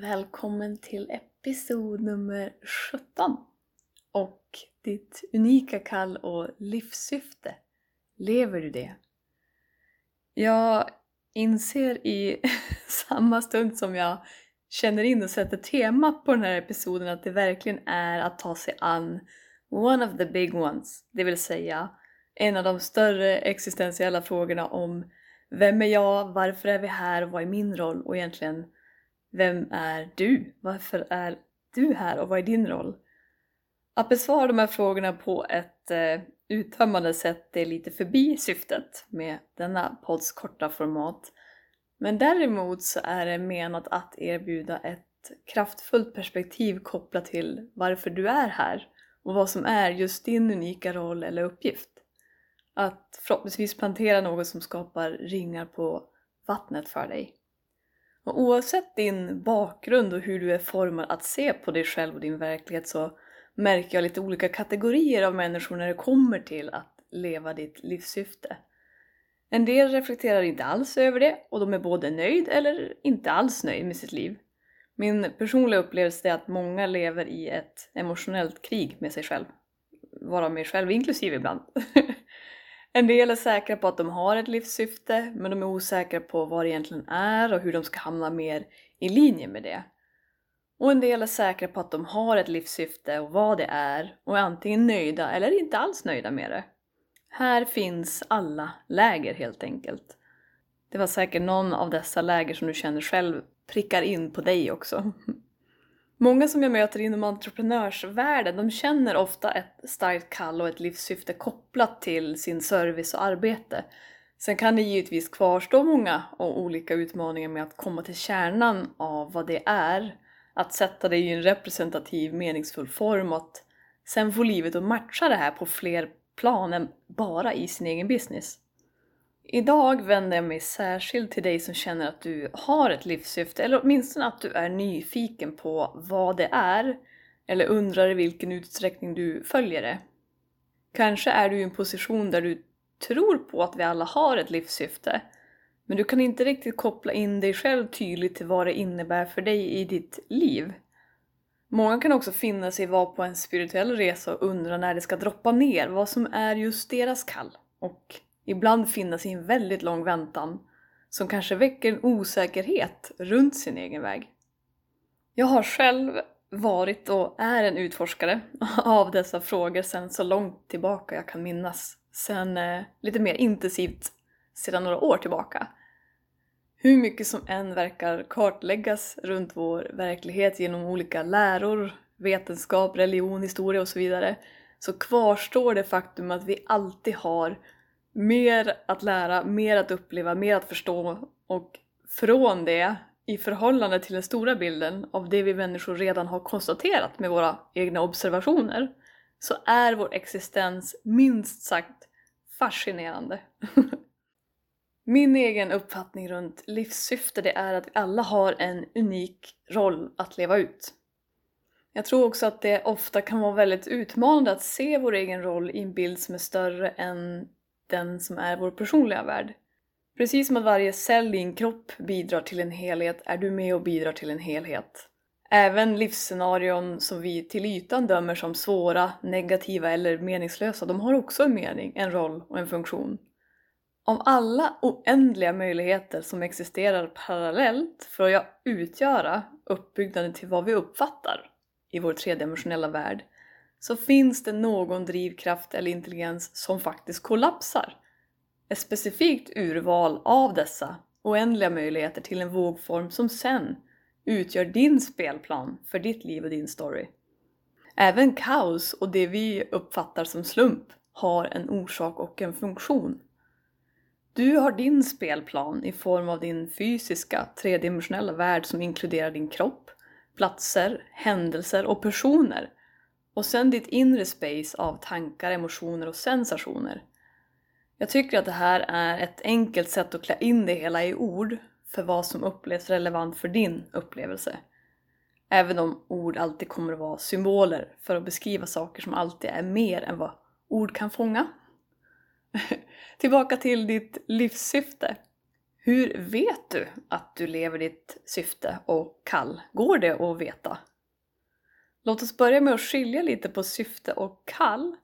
Välkommen till episod nummer 17 och ditt unika kall och livssyfte. Lever du det? Jag inser i samma stund som jag känner in och sätter temat på den här episoden att det verkligen är att ta sig an one of the big ones, det vill säga en av de större existentiella frågorna om vem är jag, varför är vi här, vad är min roll och egentligen vem är du? Varför är du här och vad är din roll? Att besvara de här frågorna på ett eh, uttömmande sätt är lite förbi syftet med denna podds korta format. Men däremot så är det menat att erbjuda ett kraftfullt perspektiv kopplat till varför du är här och vad som är just din unika roll eller uppgift. Att förhoppningsvis plantera något som skapar ringar på vattnet för dig. Och oavsett din bakgrund och hur du är formad att se på dig själv och din verklighet så märker jag lite olika kategorier av människor när det kommer till att leva ditt livssyfte. En del reflekterar inte alls över det och de är både nöjd eller inte alls nöjd med sitt liv. Min personliga upplevelse är att många lever i ett emotionellt krig med sig själv. Varav mig själv inklusive ibland. En del är säkra på att de har ett livssyfte men de är osäkra på vad det egentligen är och hur de ska hamna mer i linje med det. Och en del är säkra på att de har ett livssyfte och vad det är och är antingen nöjda eller inte alls nöjda med det. Här finns alla läger helt enkelt. Det var säkert någon av dessa läger som du känner själv prickar in på dig också. Många som jag möter inom entreprenörsvärlden de känner ofta ett starkt kall och ett livssyfte kopplat till sin service och arbete. Sen kan det givetvis kvarstå många och olika utmaningar med att komma till kärnan av vad det är, att sätta det i en representativ meningsfull form och att sen få livet att matcha det här på fler plan än bara i sin egen business. Idag vänder jag mig särskilt till dig som känner att du har ett livssyfte eller åtminstone att du är nyfiken på vad det är eller undrar i vilken utsträckning du följer det. Kanske är du i en position där du tror på att vi alla har ett livssyfte men du kan inte riktigt koppla in dig själv tydligt till vad det innebär för dig i ditt liv. Många kan också finna sig vara på en spirituell resa och undra när det ska droppa ner, vad som är just deras kall och ibland finna sig i en väldigt lång väntan som kanske väcker en osäkerhet runt sin egen väg. Jag har själv varit och är en utforskare av dessa frågor sedan så långt tillbaka jag kan minnas. Sen eh, lite mer intensivt sedan några år tillbaka. Hur mycket som än verkar kartläggas runt vår verklighet genom olika läror, vetenskap, religion, historia och så vidare så kvarstår det faktum att vi alltid har mer att lära, mer att uppleva, mer att förstå och från det i förhållande till den stora bilden av det vi människor redan har konstaterat med våra egna observationer så är vår existens minst sagt fascinerande. Min egen uppfattning runt livssyfte det är att vi alla har en unik roll att leva ut. Jag tror också att det ofta kan vara väldigt utmanande att se vår egen roll i en bild som är större än den som är vår personliga värld. Precis som att varje cell i en kropp bidrar till en helhet är du med och bidrar till en helhet. Även livsscenarion som vi till ytan dömer som svåra, negativa eller meningslösa, de har också en mening, en roll och en funktion. Av alla oändliga möjligheter som existerar parallellt för att utgöra uppbyggnaden till vad vi uppfattar i vår tredimensionella värld så finns det någon drivkraft eller intelligens som faktiskt kollapsar. Ett specifikt urval av dessa oändliga möjligheter till en vågform som sen utgör din spelplan för ditt liv och din story. Även kaos och det vi uppfattar som slump har en orsak och en funktion. Du har din spelplan i form av din fysiska tredimensionella värld som inkluderar din kropp, platser, händelser och personer. Och sen ditt inre space av tankar, emotioner och sensationer. Jag tycker att det här är ett enkelt sätt att klä in det hela i ord för vad som upplevs relevant för din upplevelse. Även om ord alltid kommer att vara symboler för att beskriva saker som alltid är mer än vad ord kan fånga. Tillbaka till ditt livssyfte. Hur vet du att du lever ditt syfte och kall? Går det att veta? Låt oss börja med att skilja lite på syfte och kall.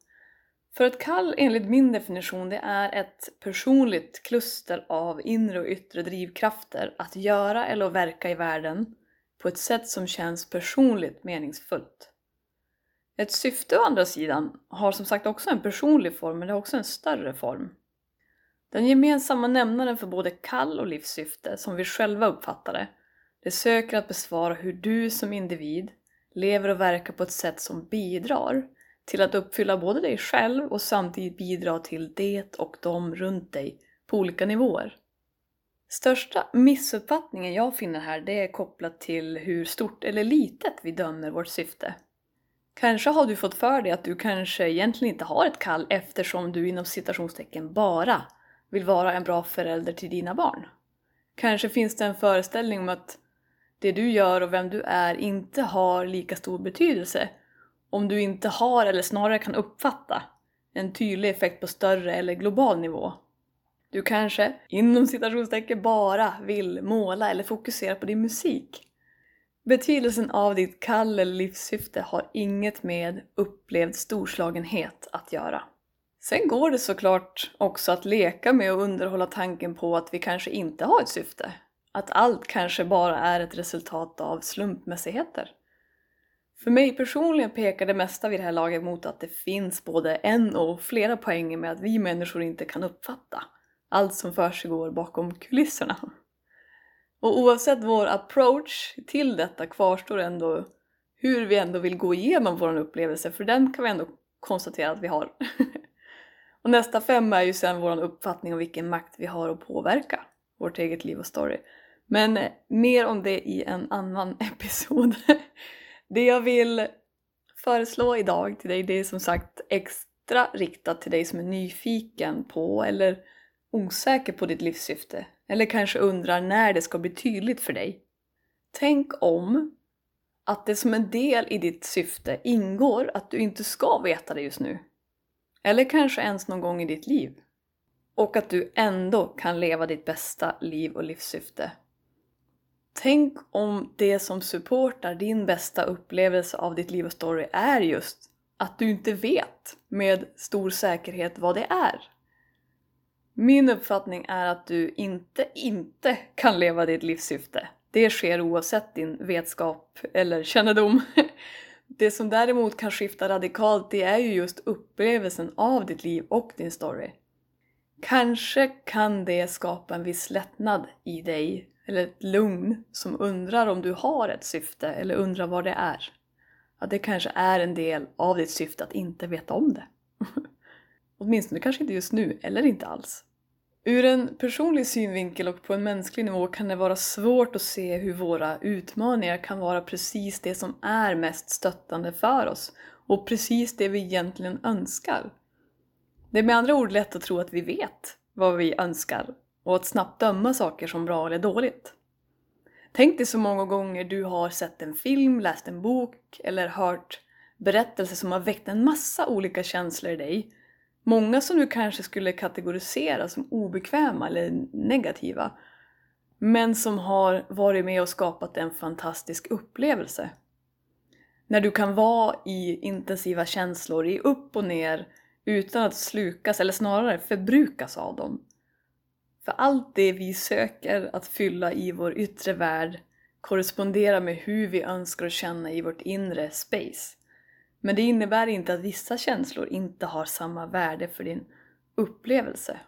För ett kall enligt min definition det är ett personligt kluster av inre och yttre drivkrafter att göra eller verka i världen på ett sätt som känns personligt meningsfullt. Ett syfte å andra sidan har som sagt också en personlig form men det har också en större form. Den gemensamma nämnaren för både kall och livssyfte, som vi själva uppfattar det, det söker att besvara hur du som individ lever och verkar på ett sätt som bidrar till att uppfylla både dig själv och samtidigt bidra till det och de runt dig på olika nivåer. Största missuppfattningen jag finner här det är kopplat till hur stort eller litet vi dömer vårt syfte. Kanske har du fått för dig att du kanske egentligen inte har ett kall eftersom du inom citationstecken bara vill vara en bra förälder till dina barn. Kanske finns det en föreställning om att det du gör och vem du är inte har lika stor betydelse om du inte har, eller snarare kan uppfatta, en tydlig effekt på större eller global nivå. Du kanske, inom citationstecken, bara vill måla eller fokusera på din musik. Betydelsen av ditt kall eller livssyfte har inget med upplevd storslagenhet att göra. Sen går det såklart också att leka med och underhålla tanken på att vi kanske inte har ett syfte. Att allt kanske bara är ett resultat av slumpmässigheter. För mig personligen pekar det mesta vid det här laget mot att det finns både en och flera poänger med att vi människor inte kan uppfatta allt som försiggår bakom kulisserna. Och oavsett vår approach till detta kvarstår ändå hur vi ändå vill gå igenom vår upplevelse, för den kan vi ändå konstatera att vi har. och nästa femma är ju sen vår uppfattning om vilken makt vi har att påverka vårt eget liv och story. Men mer om det i en annan episod. Det jag vill föreslå idag till dig det är som sagt extra riktat till dig som är nyfiken på eller osäker på ditt livssyfte eller kanske undrar när det ska bli tydligt för dig. Tänk om att det som en del i ditt syfte ingår att du inte ska veta det just nu. Eller kanske ens någon gång i ditt liv. Och att du ändå kan leva ditt bästa liv och livssyfte Tänk om det som supportar din bästa upplevelse av ditt liv och story är just att du inte vet med stor säkerhet vad det är. Min uppfattning är att du inte inte kan leva ditt livssyfte. Det sker oavsett din vetskap eller kännedom. Det som däremot kan skifta radikalt det är ju just upplevelsen av ditt liv och din story. Kanske kan det skapa en viss lättnad i dig eller ett lugn som undrar om du har ett syfte eller undrar vad det är. Att det kanske är en del av ditt syfte att inte veta om det. Åtminstone kanske inte just nu, eller inte alls. Ur en personlig synvinkel och på en mänsklig nivå kan det vara svårt att se hur våra utmaningar kan vara precis det som är mest stöttande för oss och precis det vi egentligen önskar. Det är med andra ord lätt att tro att vi vet vad vi önskar och att snabbt döma saker som bra eller dåligt. Tänk dig så många gånger du har sett en film, läst en bok eller hört berättelser som har väckt en massa olika känslor i dig. Många som du kanske skulle kategorisera som obekväma eller negativa. Men som har varit med och skapat en fantastisk upplevelse. När du kan vara i intensiva känslor, i upp och ner, utan att slukas eller snarare förbrukas av dem. För allt det vi söker att fylla i vår yttre värld korresponderar med hur vi önskar att känna i vårt inre space. Men det innebär inte att vissa känslor inte har samma värde för din upplevelse.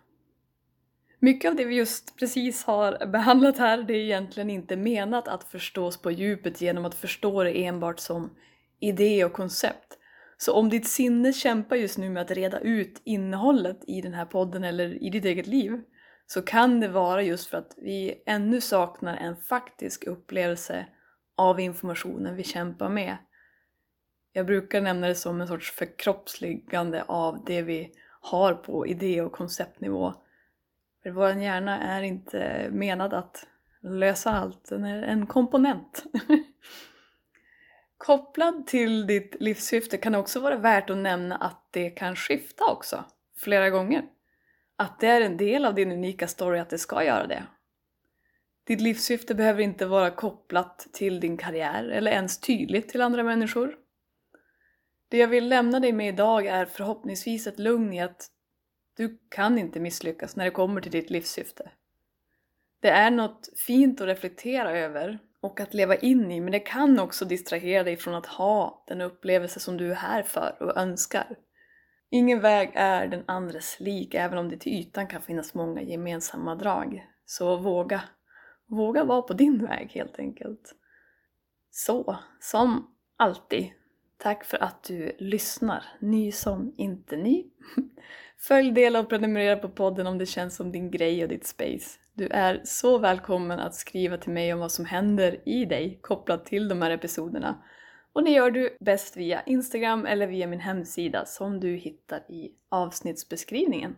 Mycket av det vi just precis har behandlat här, det är egentligen inte menat att förstås på djupet genom att förstå det enbart som idé och koncept. Så om ditt sinne kämpar just nu med att reda ut innehållet i den här podden eller i ditt eget liv, så kan det vara just för att vi ännu saknar en faktisk upplevelse av informationen vi kämpar med. Jag brukar nämna det som en sorts förkroppsligande av det vi har på idé och konceptnivå. För vår hjärna är inte menad att lösa allt, den är en komponent. Kopplad till ditt livssyfte kan det också vara värt att nämna att det kan skifta också, flera gånger. Att det är en del av din unika story att det ska göra det. Ditt livssyfte behöver inte vara kopplat till din karriär eller ens tydligt till andra människor. Det jag vill lämna dig med idag är förhoppningsvis ett lugn i att du kan inte misslyckas när det kommer till ditt livssyfte. Det är något fint att reflektera över och att leva in i, men det kan också distrahera dig från att ha den upplevelse som du är här för och önskar. Ingen väg är den andres lik, även om det till ytan kan finnas många gemensamma drag. Så våga. Våga vara på din väg helt enkelt. Så, som alltid, tack för att du lyssnar. Ny som inte ny. Följ, dela och prenumerera på podden om det känns som din grej och ditt space. Du är så välkommen att skriva till mig om vad som händer i dig kopplat till de här episoderna. Och det gör du bäst via Instagram eller via min hemsida som du hittar i avsnittsbeskrivningen.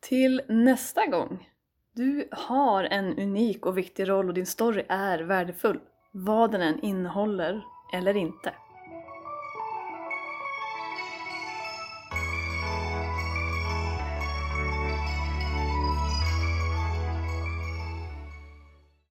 Till nästa gång! Du har en unik och viktig roll och din story är värdefull, vad den än innehåller eller inte.